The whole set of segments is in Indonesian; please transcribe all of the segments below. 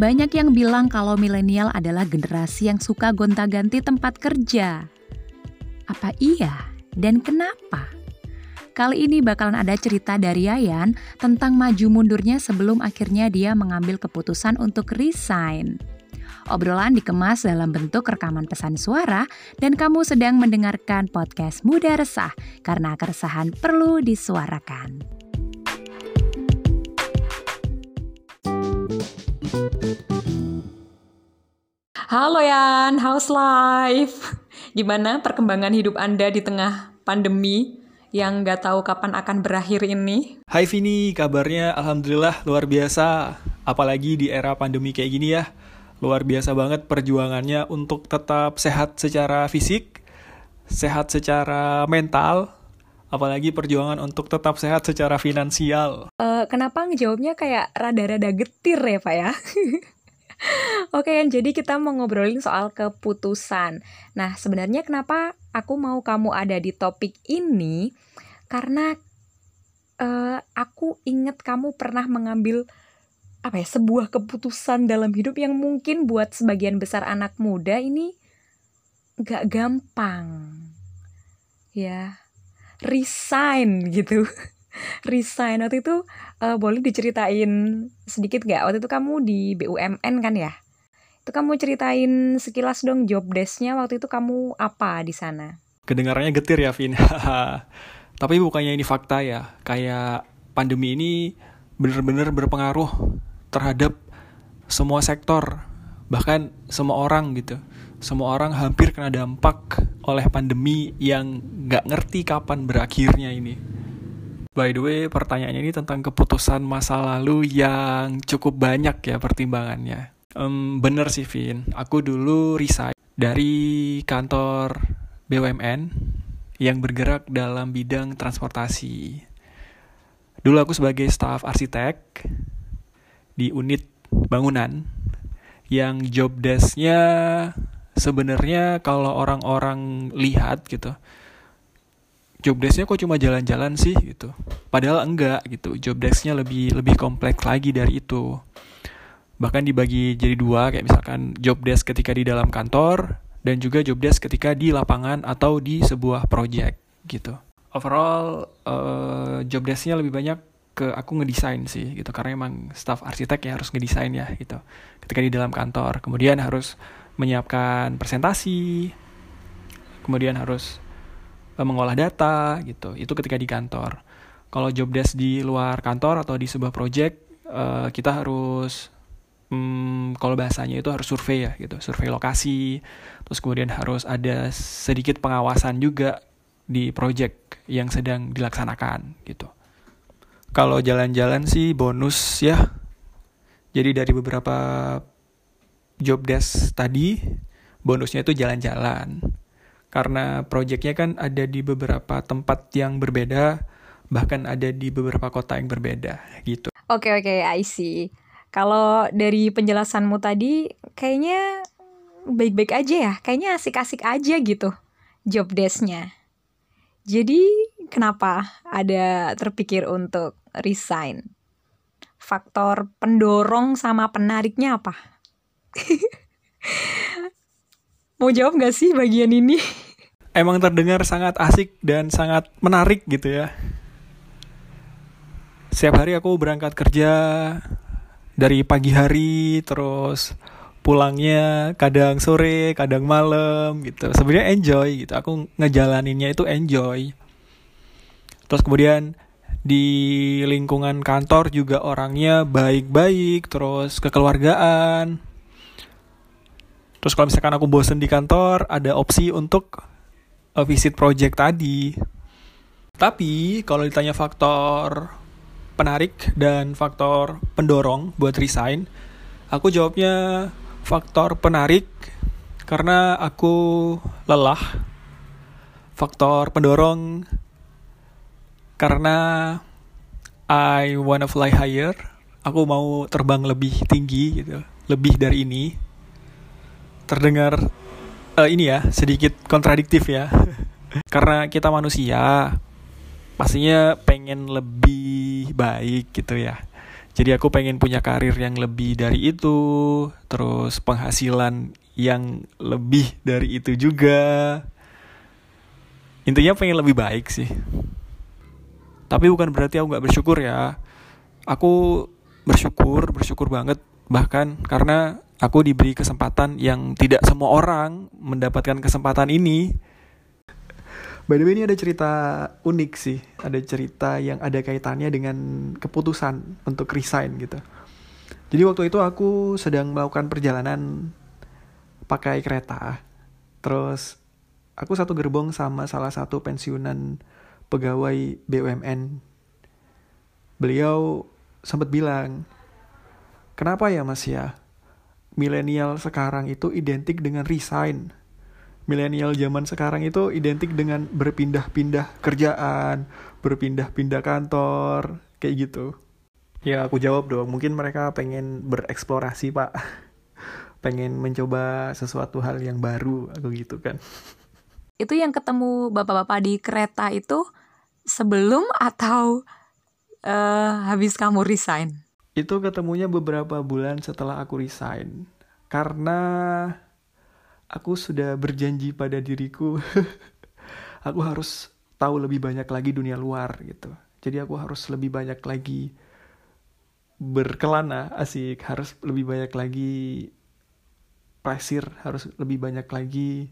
Banyak yang bilang kalau milenial adalah generasi yang suka gonta-ganti tempat kerja. Apa iya? Dan kenapa? Kali ini bakalan ada cerita dari Yayan tentang maju mundurnya sebelum akhirnya dia mengambil keputusan untuk resign. Obrolan dikemas dalam bentuk rekaman pesan suara dan kamu sedang mendengarkan podcast Muda Resah karena keresahan perlu disuarakan. Halo Yan, how's life? Gimana perkembangan hidup Anda di tengah pandemi yang nggak tahu kapan akan berakhir ini? Hai Vini, kabarnya Alhamdulillah luar biasa. Apalagi di era pandemi kayak gini ya. Luar biasa banget perjuangannya untuk tetap sehat secara fisik, sehat secara mental, apalagi perjuangan untuk tetap sehat secara finansial. Uh, kenapa ngejawabnya kayak rada-rada getir ya Pak ya? Oke, kan jadi kita mau ngobrolin soal keputusan. Nah, sebenarnya kenapa aku mau kamu ada di topik ini? Karena uh, aku inget kamu pernah mengambil apa ya sebuah keputusan dalam hidup yang mungkin buat sebagian besar anak muda ini gak gampang. Ya, resign gitu. Resign waktu itu uh, boleh diceritain sedikit gak? Waktu itu kamu di BUMN kan ya? Itu kamu ceritain sekilas dong job desknya waktu itu kamu apa di sana? Kedengarannya getir ya, Vin. Tapi bukannya ini fakta ya. Kayak pandemi ini bener-bener berpengaruh terhadap semua sektor, bahkan semua orang gitu. Semua orang hampir kena dampak oleh pandemi yang gak ngerti kapan berakhirnya ini. By the way, pertanyaannya ini tentang keputusan masa lalu yang cukup banyak ya pertimbangannya. Um, bener sih, Vin. Aku dulu resign dari kantor BUMN yang bergerak dalam bidang transportasi. Dulu aku sebagai staf arsitek di unit bangunan yang job desk-nya sebenarnya kalau orang-orang lihat gitu job desknya kok cuma jalan-jalan sih gitu. Padahal enggak gitu. Job desknya lebih lebih kompleks lagi dari itu. Bahkan dibagi jadi dua kayak misalkan job desk ketika di dalam kantor dan juga job desk ketika di lapangan atau di sebuah project gitu. Overall uh, job desknya lebih banyak ke aku ngedesain sih gitu. Karena emang staff arsitek ya harus ngedesain ya gitu. Ketika di dalam kantor kemudian harus menyiapkan presentasi kemudian harus Eh, mengolah data gitu. Itu ketika di kantor. Kalau job desk di luar kantor atau di sebuah project, uh, kita harus hmm, kalau bahasanya itu harus survei ya gitu, survei lokasi. Terus kemudian harus ada sedikit pengawasan juga di project yang sedang dilaksanakan gitu. Kalau jalan-jalan sih bonus ya. Jadi dari beberapa job desk tadi bonusnya itu jalan-jalan karena proyeknya kan ada di beberapa tempat yang berbeda, bahkan ada di beberapa kota yang berbeda gitu. Oke okay, oke, okay, I see. Kalau dari penjelasanmu tadi kayaknya baik-baik aja ya, kayaknya asik-asik aja gitu job desknya. Jadi kenapa ada terpikir untuk resign? Faktor pendorong sama penariknya apa? Mau jawab gak sih bagian ini? Emang terdengar sangat asik dan sangat menarik gitu ya. Setiap hari aku berangkat kerja dari pagi hari terus pulangnya kadang sore, kadang malam gitu. Sebenarnya enjoy gitu. Aku ngejalaninnya itu enjoy. Terus kemudian di lingkungan kantor juga orangnya baik-baik, terus kekeluargaan Terus kalau misalkan aku bosen di kantor, ada opsi untuk uh, visit project tadi. Tapi kalau ditanya faktor penarik dan faktor pendorong buat resign, aku jawabnya faktor penarik karena aku lelah. Faktor pendorong karena I wanna fly higher. Aku mau terbang lebih tinggi gitu, lebih dari ini terdengar uh, ini ya sedikit kontradiktif ya karena kita manusia pastinya pengen lebih baik gitu ya Jadi aku pengen punya karir yang lebih dari itu, terus penghasilan yang lebih dari itu juga. Intinya pengen lebih baik sih. Tapi bukan berarti aku gak bersyukur ya. Aku bersyukur, bersyukur banget. Bahkan karena aku diberi kesempatan yang tidak semua orang mendapatkan kesempatan ini. By the way ini ada cerita unik sih, ada cerita yang ada kaitannya dengan keputusan untuk resign gitu. Jadi waktu itu aku sedang melakukan perjalanan pakai kereta, terus aku satu gerbong sama salah satu pensiunan pegawai BUMN. Beliau sempat bilang, kenapa ya mas ya, milenial sekarang itu identik dengan resign. Milenial zaman sekarang itu identik dengan berpindah-pindah kerjaan, berpindah-pindah kantor, kayak gitu. Ya aku jawab dong, mungkin mereka pengen bereksplorasi pak. pengen mencoba sesuatu hal yang baru, aku gitu kan. Itu yang ketemu bapak-bapak di kereta itu sebelum atau uh, habis kamu resign? Itu ketemunya beberapa bulan setelah aku resign. Karena aku sudah berjanji pada diriku aku harus tahu lebih banyak lagi dunia luar gitu. Jadi aku harus lebih banyak lagi berkelana asik harus lebih banyak lagi pasir harus lebih banyak lagi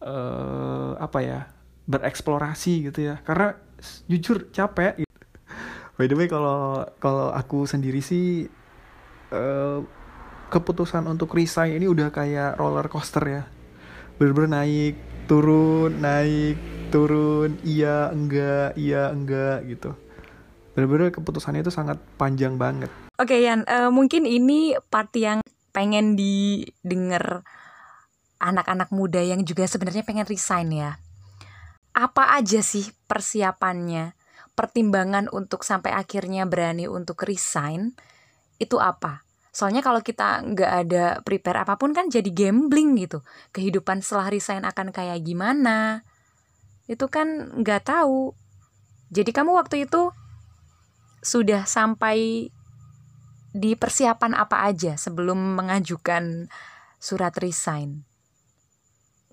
uh, apa ya bereksplorasi gitu ya karena jujur capek. By the way kalau kalau aku sendiri sih uh, keputusan untuk resign ini udah kayak roller coaster ya. Bener-bener naik turun naik turun iya enggak iya enggak gitu. Bener-bener keputusannya itu sangat panjang banget. Oke okay, Yan uh, mungkin ini part yang pengen didengar anak-anak muda yang juga sebenarnya pengen resign ya. Apa aja sih persiapannya, pertimbangan untuk sampai akhirnya berani untuk resign itu apa? Soalnya kalau kita nggak ada prepare apa pun kan jadi gambling gitu. Kehidupan setelah resign akan kayak gimana? Itu kan nggak tahu. Jadi kamu waktu itu sudah sampai di persiapan apa aja sebelum mengajukan surat resign?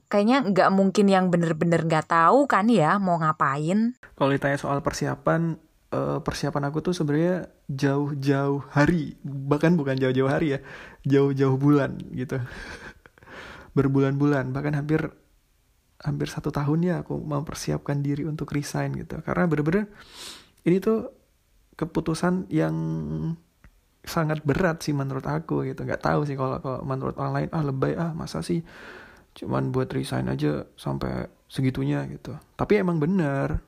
Kayaknya nggak mungkin yang bener-bener nggak tahu kan ya mau ngapain. Kalau ditanya soal persiapan, uh, persiapan aku tuh sebenarnya jauh-jauh hari, bahkan bukan jauh-jauh hari ya, jauh-jauh bulan gitu. Berbulan-bulan, bahkan hampir hampir satu tahun ya aku mempersiapkan diri untuk resign gitu. Karena bener-bener ini tuh keputusan yang sangat berat sih menurut aku gitu. Nggak tahu sih kalau menurut orang lain ah lebay ah masa sih cuman buat resign aja sampai segitunya gitu. Tapi emang bener.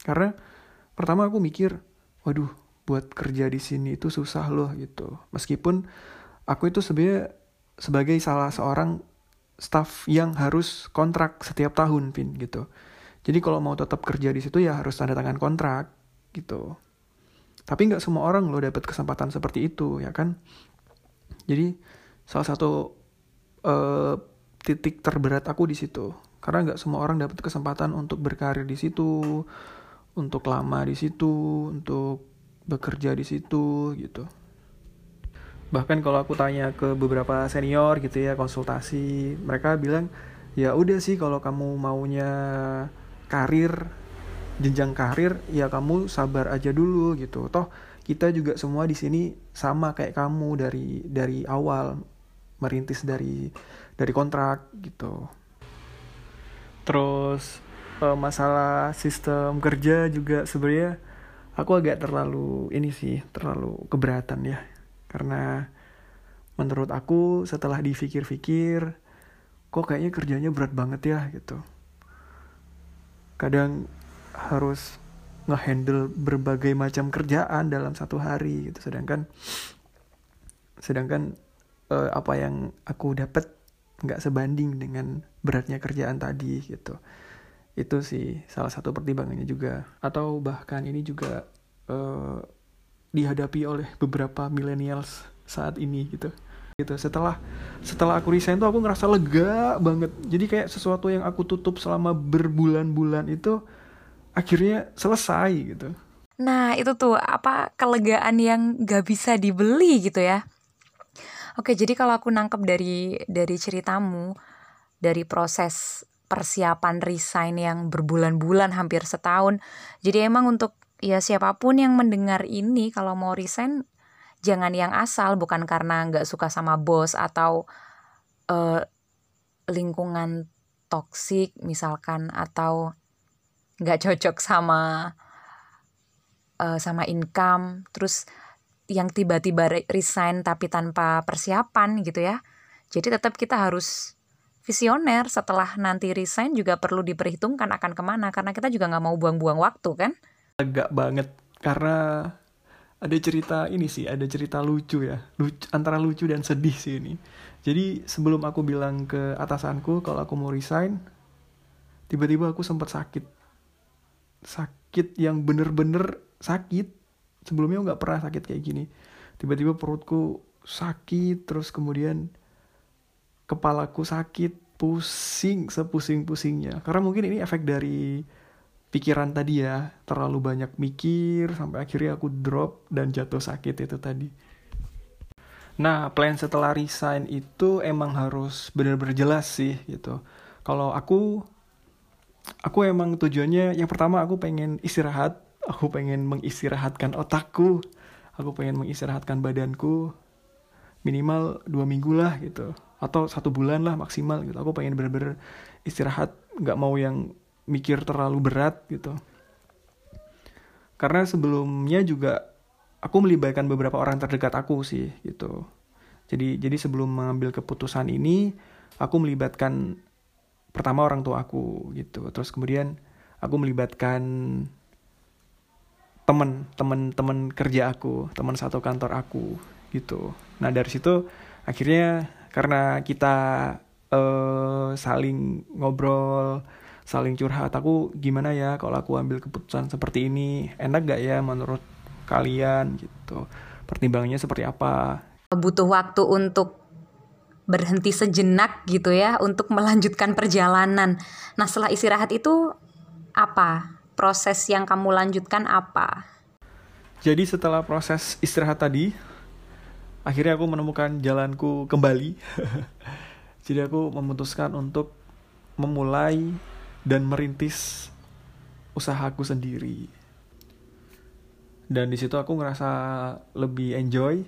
Karena pertama aku mikir waduh buat kerja di sini itu susah loh gitu. Meskipun aku itu sebenarnya sebagai salah seorang staff yang harus kontrak setiap tahun pin gitu. Jadi kalau mau tetap kerja di situ ya harus tanda tangan kontrak gitu. Tapi nggak semua orang loh dapat kesempatan seperti itu ya kan? Jadi salah satu uh, titik terberat aku di situ. Karena nggak semua orang dapat kesempatan untuk berkarir di situ untuk lama di situ untuk bekerja di situ gitu. Bahkan kalau aku tanya ke beberapa senior gitu ya konsultasi mereka bilang ya udah sih kalau kamu maunya karir jenjang karir ya kamu sabar aja dulu gitu. Toh kita juga semua di sini sama kayak kamu dari dari awal merintis dari dari kontrak gitu. Terus uh, masalah sistem kerja juga sebenarnya aku agak terlalu ini sih terlalu keberatan ya. Karena menurut aku setelah dipikir-pikir kok kayaknya kerjanya berat banget ya gitu. Kadang harus ngehandle berbagai macam kerjaan dalam satu hari gitu. Sedangkan sedangkan uh, apa yang aku dapat nggak sebanding dengan beratnya kerjaan tadi gitu. Itu sih salah satu pertimbangannya juga. Atau bahkan ini juga uh, dihadapi oleh beberapa millennials saat ini gitu. Gitu setelah setelah aku resign tuh aku ngerasa lega banget. Jadi kayak sesuatu yang aku tutup selama berbulan-bulan itu akhirnya selesai gitu. Nah, itu tuh apa kelegaan yang gak bisa dibeli gitu ya. Oke, jadi kalau aku nangkep dari dari ceritamu, dari proses persiapan resign yang berbulan-bulan hampir setahun. Jadi emang untuk ya siapa pun yang mendengar ini kalau mau resign jangan yang asal bukan karena nggak suka sama bos atau uh, lingkungan toksik misalkan atau nggak cocok sama uh, sama income terus yang tiba-tiba resign tapi tanpa persiapan gitu ya. Jadi tetap kita harus visioner. Setelah nanti resign juga perlu diperhitungkan akan ke mana karena kita juga nggak mau buang-buang waktu kan? Agak banget karena ada cerita ini sih ada cerita lucu ya. Lucu, antara lucu dan sedih sih ini. Jadi sebelum aku bilang ke atasanku kalau aku mau resign tiba-tiba aku sempat sakit. Sakit yang bener-bener sakit sebelumnya nggak pernah sakit kayak gini. Tiba-tiba perutku sakit terus kemudian kepalaku sakit pusing sepusing-pusingnya. Karena mungkin ini efek dari pikiran tadi ya terlalu banyak mikir sampai akhirnya aku drop dan jatuh sakit itu tadi. Nah plan setelah resign itu emang harus benar-benar jelas sih gitu. Kalau aku aku emang tujuannya yang pertama aku pengen istirahat aku pengen mengistirahatkan otakku. Aku pengen mengistirahatkan badanku. Minimal dua minggu lah gitu. Atau satu bulan lah maksimal gitu. Aku pengen bener-bener istirahat. Nggak mau yang mikir terlalu berat gitu. Karena sebelumnya juga aku melibatkan beberapa orang terdekat aku sih gitu. Jadi jadi sebelum mengambil keputusan ini aku melibatkan pertama orang tua aku gitu. Terus kemudian aku melibatkan temen temen temen kerja aku teman satu kantor aku gitu. Nah dari situ akhirnya karena kita uh, saling ngobrol saling curhat aku gimana ya kalau aku ambil keputusan seperti ini? Enak gak ya menurut kalian gitu? Pertimbangannya seperti apa? Butuh waktu untuk berhenti sejenak gitu ya untuk melanjutkan perjalanan. Nah setelah istirahat itu apa proses yang kamu lanjutkan apa? Jadi setelah proses istirahat tadi akhirnya aku menemukan jalanku kembali. Jadi aku memutuskan untuk memulai dan merintis usahaku sendiri. Dan di situ aku ngerasa lebih enjoy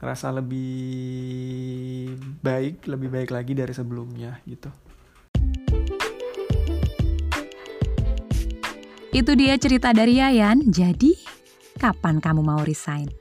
ngerasa lebih baik lebih baik lagi dari sebelumnya gitu itu dia cerita dari Yayan. Jadi kapan kamu mau resign